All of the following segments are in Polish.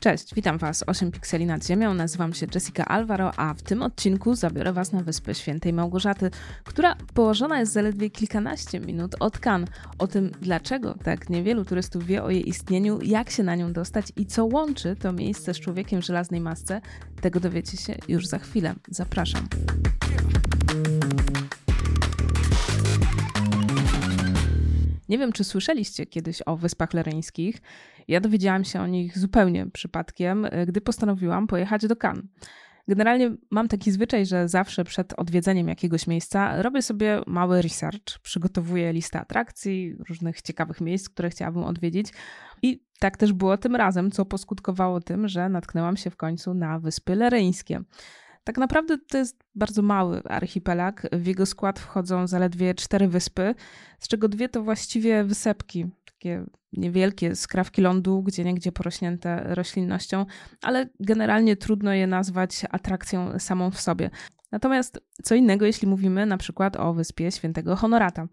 Cześć, witam Was 8 pikseli nad ziemią. Nazywam się Jessica Alvaro, a w tym odcinku zabiorę Was na wyspę Świętej Małgorzaty, która położona jest zaledwie kilkanaście minut od Cannes. O tym, dlaczego tak niewielu turystów wie o jej istnieniu, jak się na nią dostać i co łączy to miejsce z człowiekiem w żelaznej masce, tego dowiecie się już za chwilę. Zapraszam. Nie wiem, czy słyszeliście kiedyś o Wyspach Lereńskich. Ja dowiedziałam się o nich zupełnie przypadkiem, e, gdy postanowiłam pojechać do Cannes. Generalnie mam taki zwyczaj, że zawsze przed odwiedzeniem jakiegoś miejsca robię sobie mały research, przygotowuję listę atrakcji, różnych ciekawych miejsc, które chciałabym odwiedzić. I tak też było tym razem, co poskutkowało tym, że natknęłam się w końcu na Wyspy Lereńskie. Tak naprawdę to jest bardzo mały archipelag. W jego skład wchodzą zaledwie cztery wyspy, z czego dwie to właściwie wysepki, takie niewielkie skrawki lądu, gdzie niegdzie porośnięte roślinnością, ale generalnie trudno je nazwać atrakcją samą w sobie. Natomiast co innego, jeśli mówimy na przykład o wyspie Świętego Honorata.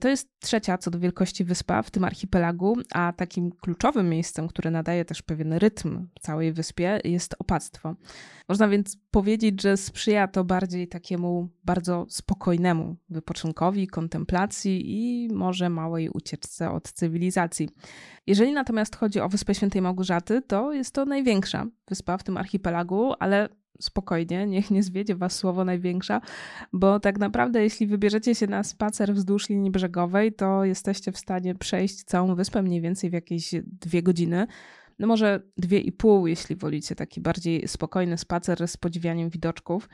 To jest trzecia co do wielkości wyspa w tym archipelagu, a takim kluczowym miejscem, które nadaje też pewien rytm całej wyspie, jest opactwo. Można więc powiedzieć, że sprzyja to bardziej takiemu bardzo spokojnemu wypoczynkowi, kontemplacji i może małej ucieczce od cywilizacji. Jeżeli natomiast chodzi o Wyspę Świętej Małgorzaty, to jest to największa wyspa w tym archipelagu, ale spokojnie, niech nie zwiedzie was słowo największa, bo tak naprawdę jeśli wybierzecie się na spacer wzdłuż linii brzegowej, to jesteście w stanie przejść całą wyspę mniej więcej w jakieś dwie godziny. No może dwie i pół, jeśli wolicie taki bardziej spokojny spacer z podziwianiem widoczków,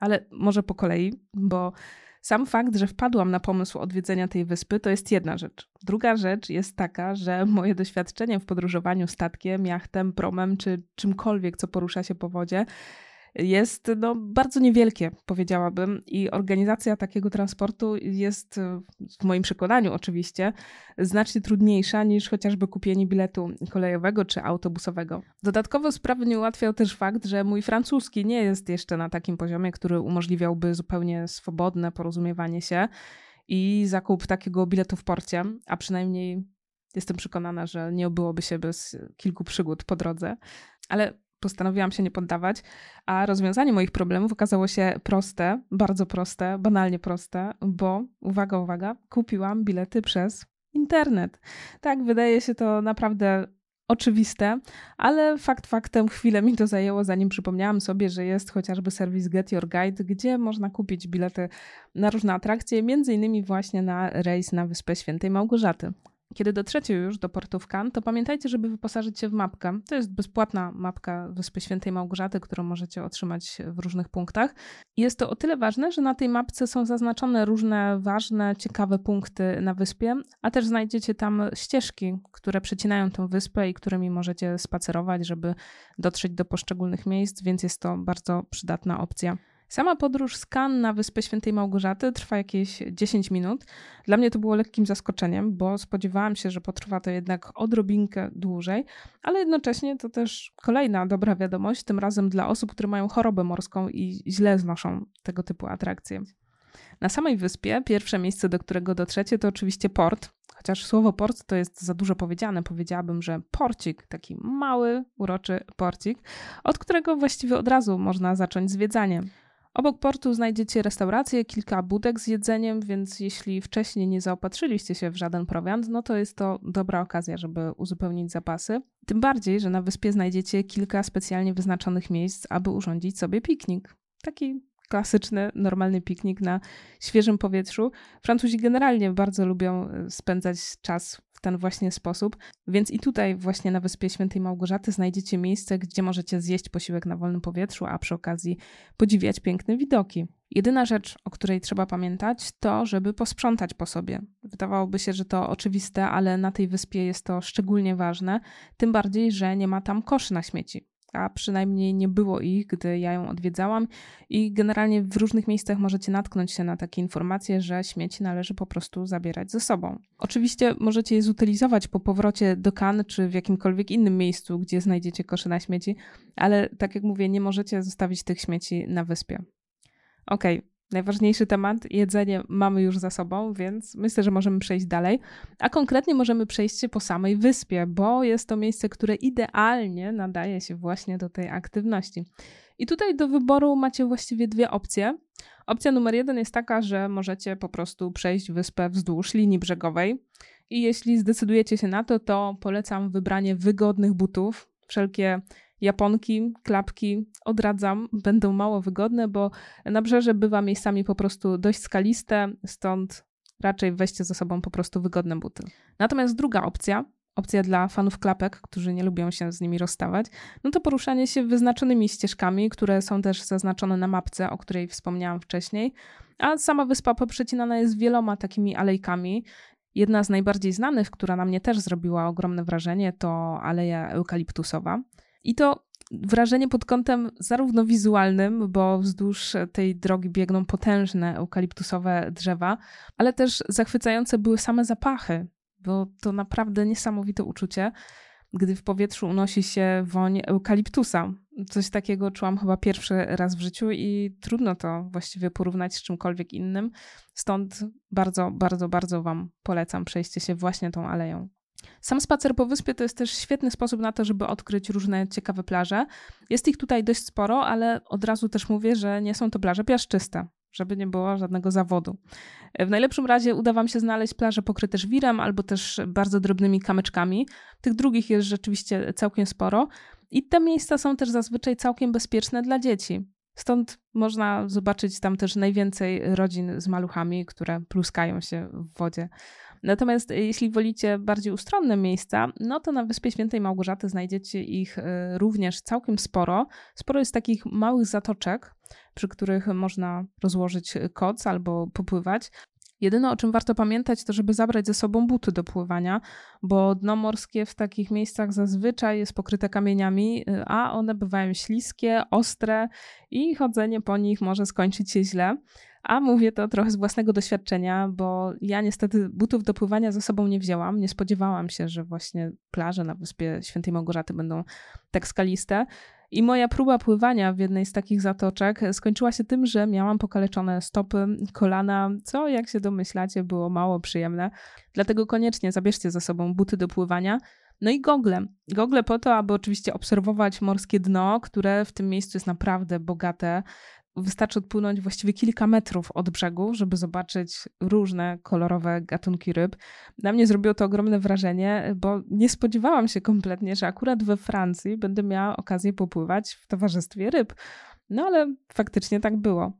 ale może po kolei, bo sam fakt, że wpadłam na pomysł odwiedzenia tej wyspy, to jest jedna rzecz. Druga rzecz jest taka, że moje doświadczenie w podróżowaniu statkiem, jachtem, promem czy czymkolwiek, co porusza się po wodzie, jest no, bardzo niewielkie, powiedziałabym, i organizacja takiego transportu jest, w moim przekonaniu oczywiście, znacznie trudniejsza niż chociażby kupienie biletu kolejowego czy autobusowego. Dodatkowo sprawy nie ułatwiał też fakt, że mój francuski nie jest jeszcze na takim poziomie, który umożliwiałby zupełnie swobodne porozumiewanie się i zakup takiego biletu w porcie, a przynajmniej jestem przekonana, że nie obyłoby się bez kilku przygód po drodze. Ale postanowiłam się nie poddawać, a rozwiązanie moich problemów okazało się proste, bardzo proste, banalnie proste, bo uwaga, uwaga, kupiłam bilety przez internet. Tak, wydaje się to naprawdę oczywiste, ale fakt faktem chwilę mi to zajęło, zanim przypomniałam sobie, że jest chociażby serwis Get Your Guide, gdzie można kupić bilety na różne atrakcje, między innymi właśnie na rejs na Wyspę Świętej Małgorzaty. Kiedy dotrzecie już do portu w Cannes, to pamiętajcie, żeby wyposażyć się w mapkę. To jest bezpłatna mapka Wyspy Świętej Małgorzaty, którą możecie otrzymać w różnych punktach. Jest to o tyle ważne, że na tej mapce są zaznaczone różne ważne, ciekawe punkty na wyspie, a też znajdziecie tam ścieżki, które przecinają tę wyspę i którymi możecie spacerować, żeby dotrzeć do poszczególnych miejsc, więc jest to bardzo przydatna opcja. Sama podróż z Cannes na Wyspę Świętej Małgorzaty trwa jakieś 10 minut. Dla mnie to było lekkim zaskoczeniem, bo spodziewałam się, że potrwa to jednak odrobinkę dłużej, ale jednocześnie to też kolejna dobra wiadomość, tym razem dla osób, które mają chorobę morską i źle znoszą tego typu atrakcje. Na samej wyspie pierwsze miejsce, do którego dotrzecie, to oczywiście port. Chociaż słowo port to jest za dużo powiedziane, powiedziałabym, że porcik, taki mały, uroczy porcik, od którego właściwie od razu można zacząć zwiedzanie. Obok portu znajdziecie restaurację, kilka budek z jedzeniem, więc jeśli wcześniej nie zaopatrzyliście się w żaden prowiant, no to jest to dobra okazja, żeby uzupełnić zapasy. Tym bardziej, że na wyspie znajdziecie kilka specjalnie wyznaczonych miejsc, aby urządzić sobie piknik. Taki klasyczny, normalny piknik na świeżym powietrzu. Francuzi generalnie bardzo lubią e, spędzać czas w ten właśnie sposób, więc i tutaj właśnie na Wyspie Świętej Małgorzaty znajdziecie miejsce, gdzie możecie zjeść posiłek na wolnym powietrzu, a przy okazji podziwiać piękne widoki. Jedyna rzecz, o której trzeba pamiętać, to żeby posprzątać po sobie. Wydawałoby się, że to oczywiste, ale na tej wyspie jest to szczególnie ważne, tym bardziej, że nie ma tam koszy na śmieci a przynajmniej nie było ich, gdy ja ją odwiedzałam. I generalnie w różnych miejscach możecie natknąć się na takie informacje, że śmieci należy po prostu zabierać ze sobą. Oczywiście możecie je zutylizować po powrocie do kan czy w jakimkolwiek innym miejscu, gdzie znajdziecie kosze na śmieci, ale tak jak mówię, nie możecie zostawić tych śmieci na wyspie. Okej, okay, najważniejszy temat, jedzenie mamy już za sobą, więc myślę, że możemy przejść dalej. A konkretnie możemy przejść po samej wyspie, bo jest to miejsce, które idealnie nadaje się właśnie do tej aktywności. I tutaj do wyboru macie właściwie dwie opcje. Opcja numer jeden jest taka, że możecie po prostu przejść wyspę wzdłuż linii brzegowej. I jeśli zdecydujecie się na to, to polecam wybranie wygodnych butów. Wszelkie japonki, klapki odradzam, będą mało wygodne, bo nabrzeże bywa miejscami po prostu dość skaliste, stąd raczej weźcie ze sobą po prostu wygodne buty. Natomiast druga opcja, opcja dla fanów klapek, którzy nie lubią się z nimi rozstawać, no to poruszanie się wyznaczonymi ścieżkami, które są też zaznaczone na mapce, o której wspomniałam wcześniej. A sama wyspa poprzecinana jest wieloma takimi alejkami. Jedna z najbardziej znanych, która na mnie też zrobiła ogromne wrażenie, to aleja eukaliptusowa. I to wrażenie pod kątem zarówno wizualnym, bo wzdłuż tej drogi biegną potężne eukaliptusowe drzewa, ale też zachwycające były same zapachy, bo to naprawdę niesamowite uczucie, gdy w powietrzu unosi się woń eukaliptusa. Coś takiego czułam chyba pierwszy raz w życiu i trudno to właściwie porównać z czymkolwiek innym. Stąd bardzo, bardzo, bardzo Wam polecam przejście się właśnie tą aleją. Sam spacer po wyspie to jest też świetny sposób na to, żeby odkryć różne ciekawe plaże. Jest ich tutaj dość sporo, ale od razu też mówię, że nie są to plaże piaszczyste, żeby nie było żadnego zawodu. W najlepszym razie uda Wam się znaleźć plaże pokryte żwirem albo też bardzo drobnymi kamyczkami. Tych drugich jest rzeczywiście całkiem sporo i te miejsca są też zazwyczaj całkiem bezpieczne dla dzieci. Stąd można zobaczyć tam też najwięcej rodzin z maluchami, które pluskają się w wodzie. Natomiast e, jeśli wolicie bardziej ustronne miejsca, no to na Wyspie Świętej Małgorzaty znajdziecie ich e, również całkiem sporo. Sporo jest takich małych zatoczek, przy których można rozłożyć koc albo popływać. Jedyne o czym warto pamiętać, to żeby zabrać ze sobą buty do pływania, bo dno morskie w takich miejscach zazwyczaj jest pokryte kamieniami, e, a one bywają śliskie, ostre i chodzenie po nich może skończyć się źle. A mówię to trochę z własnego doświadczenia, bo ja niestety butów do pływania ze sobą nie wzięłam. Nie spodziewałam się, że właśnie plaże na wyspie Świętej Małgorzaty będą tak skaliste. I moja próba pływania w jednej z takich zatoczek skończyła się tym, że miałam pokaleczone stopy, kolana, co jak się domyślacie było mało przyjemne. Dlatego koniecznie zabierzcie ze sobą buty do pływania. No i gogle. Gogle po to, aby oczywiście obserwować morskie dno, które w tym miejscu jest naprawdę bogate Wystarczy odpłynąć właściwie kilka metrów od brzegu, żeby zobaczyć różne kolorowe gatunki ryb. Na mnie zrobiło to ogromne wrażenie, bo nie spodziewałam się kompletnie, że akurat we Francji będę miała okazję popływać w towarzystwie ryb. No ale faktycznie tak było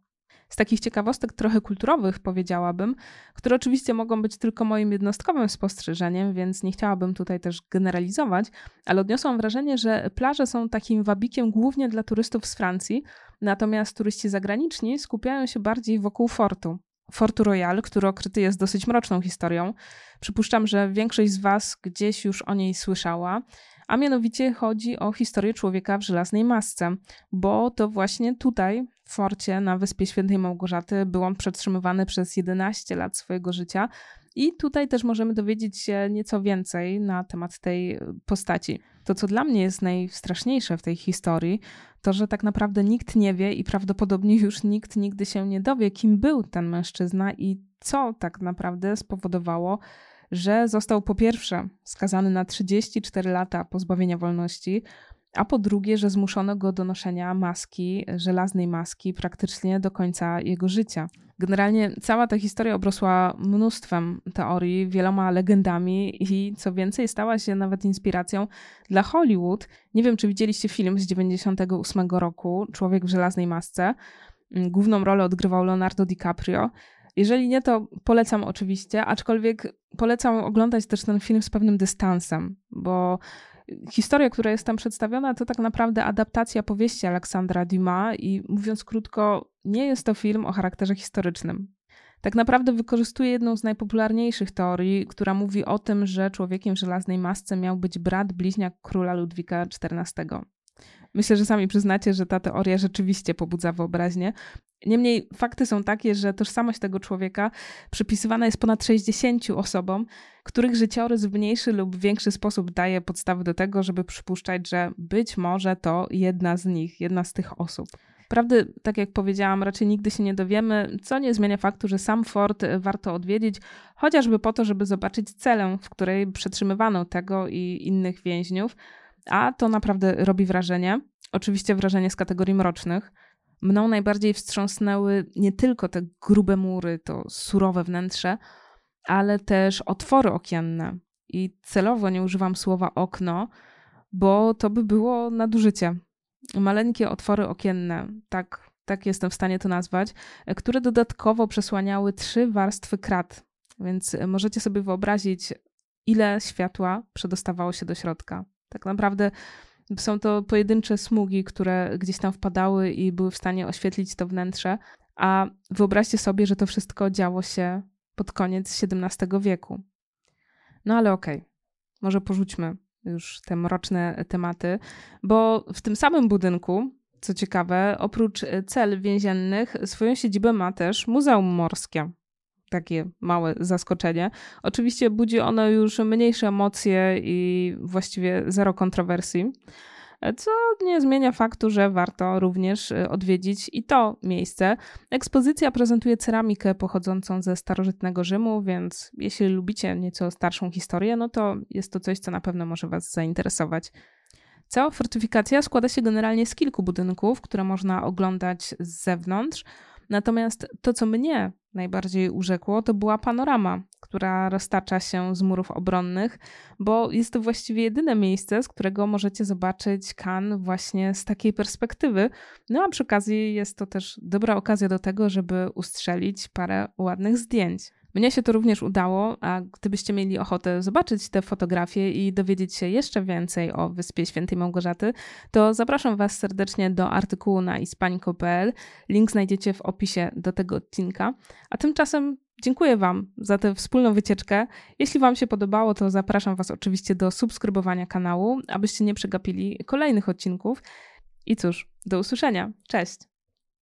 z takich ciekawostek trochę kulturowych, powiedziałabym, które oczywiście mogą być tylko moim jednostkowym spostrzeżeniem, więc nie chciałabym tutaj też generalizować, ale odniosłam wrażenie, że plaże są takim wabikiem głównie dla turystów z Francji, natomiast turyści zagraniczni skupiają się bardziej wokół fortu. Fortu Royal, który okryty jest dosyć mroczną historią. Przypuszczam, że większość z Was gdzieś już o niej słyszała, a mianowicie chodzi o historię człowieka w żelaznej masce, bo to właśnie tutaj, forcie na Wyspie Świętej Małgorzaty, był on przetrzymywany przez 11 lat swojego życia. I tutaj też możemy dowiedzieć się nieco więcej na temat tej postaci. To, co dla mnie jest najstraszniejsze w tej historii, to, że tak naprawdę nikt nie wie i prawdopodobnie już nikt nigdy się nie dowie, kim był ten mężczyzna i co tak naprawdę spowodowało, że został po pierwsze skazany na 34 lata pozbawienia wolności, a po drugie, że zmuszono go do noszenia maski, żelaznej maski praktycznie do końca jego życia. Generalnie cała ta historia obrosła mnóstwem teorii, wieloma legendami i co więcej, stała się nawet inspiracją dla Hollywood. Nie wiem, czy widzieliście film z 98 roku, Człowiek w żelaznej masce. Główną rolę odgrywał Leonardo DiCaprio. Jeżeli nie, to polecam oczywiście, aczkolwiek polecam oglądać też ten film z pewnym dystansem, bo historia, która jest tam przedstawiona, to tak naprawdę adaptacja powieści Aleksandra Dumas i mówiąc krótko, nie jest to film o charakterze historycznym. Tak naprawdę wykorzystuje jedną z najpopularniejszych teorii, która mówi o tym, że człowiekiem w żelaznej masce miał być brat bliźniak króla Ludwika XIV. Myślę, że sami przyznacie, że ta teoria rzeczywiście pobudza wyobraźnię. Niemniej fakty są takie, że tożsamość tego człowieka przypisywana jest ponad 60 osobom, których życiorys w mniejszy lub większy sposób daje podstawy do tego, żeby przypuszczać, że być może to jedna z nich, jedna z tych osób. Prawdy, tak jak powiedziałam, raczej nigdy się nie dowiemy, co nie zmienia faktu, że sam fort warto odwiedzić, chociażby po to, żeby zobaczyć celę, w której przetrzymywano tego i innych więźniów, a to naprawdę robi wrażenie. Oczywiście wrażenie z kategorii mrocznych. Mną najbardziej wstrząsnęły nie tylko te grube mury, to surowe wnętrze, ale też otwory okienne. I celowo nie używam słowa okno, bo to by było nadużycie. Maleńkie otwory okienne, tak, tak jestem w stanie to nazwać, które dodatkowo przesłaniały trzy warstwy krat. Więc możecie sobie wyobrazić, ile światła przedostawało się do środka. Tak naprawdę są to pojedyncze smugi, które gdzieś tam wpadały i były w stanie oświetlić to wnętrze. A wyobraźcie sobie, że to wszystko działo się pod koniec XVII wieku. No ale okej, okay. może porzućmy już te mroczne tematy, bo w tym samym budynku, co ciekawe, oprócz cel więziennych, swoją siedzibę ma też Muzeum Morskie. Takie małe zaskoczenie. Oczywiście budzi ono już mniejsze emocje i właściwie zero kontrowersji co nie zmienia faktu, że warto również y, odwiedzić i to miejsce. Ekspozycja prezentuje ceramikę pochodzącą ze starożytnego Rzymu, więc jeśli lubicie nieco starszą historię, no to jest to coś, co na pewno może Was zainteresować. Cała fortyfikacja składa się generalnie z kilku budynków, które można oglądać z zewnątrz. Natomiast to, co mnie najbardziej urzekło, to była panorama, która roztacza się z murów obronnych, bo jest to właściwie jedyne miejsce, z którego możecie zobaczyć Kan właśnie z takiej perspektywy. No a przy okazji jest to też dobra okazja do tego, żeby ustrzelić parę ładnych zdjęć. Mnie się to również udało, a gdybyście mieli ochotę zobaczyć te fotografie i dowiedzieć się jeszcze więcej o Wyspie Świętej Małgorzaty, to zapraszam Was serdecznie do artykułu na ispaniko.pl. Link znajdziecie w opisie do tego odcinka. A tymczasem dziękuję Wam za tę wspólną wycieczkę. Jeśli Wam się podobało, to zapraszam Was oczywiście do subskrybowania kanału, abyście nie przegapili kolejnych odcinków. I cóż, do usłyszenia. Cześć!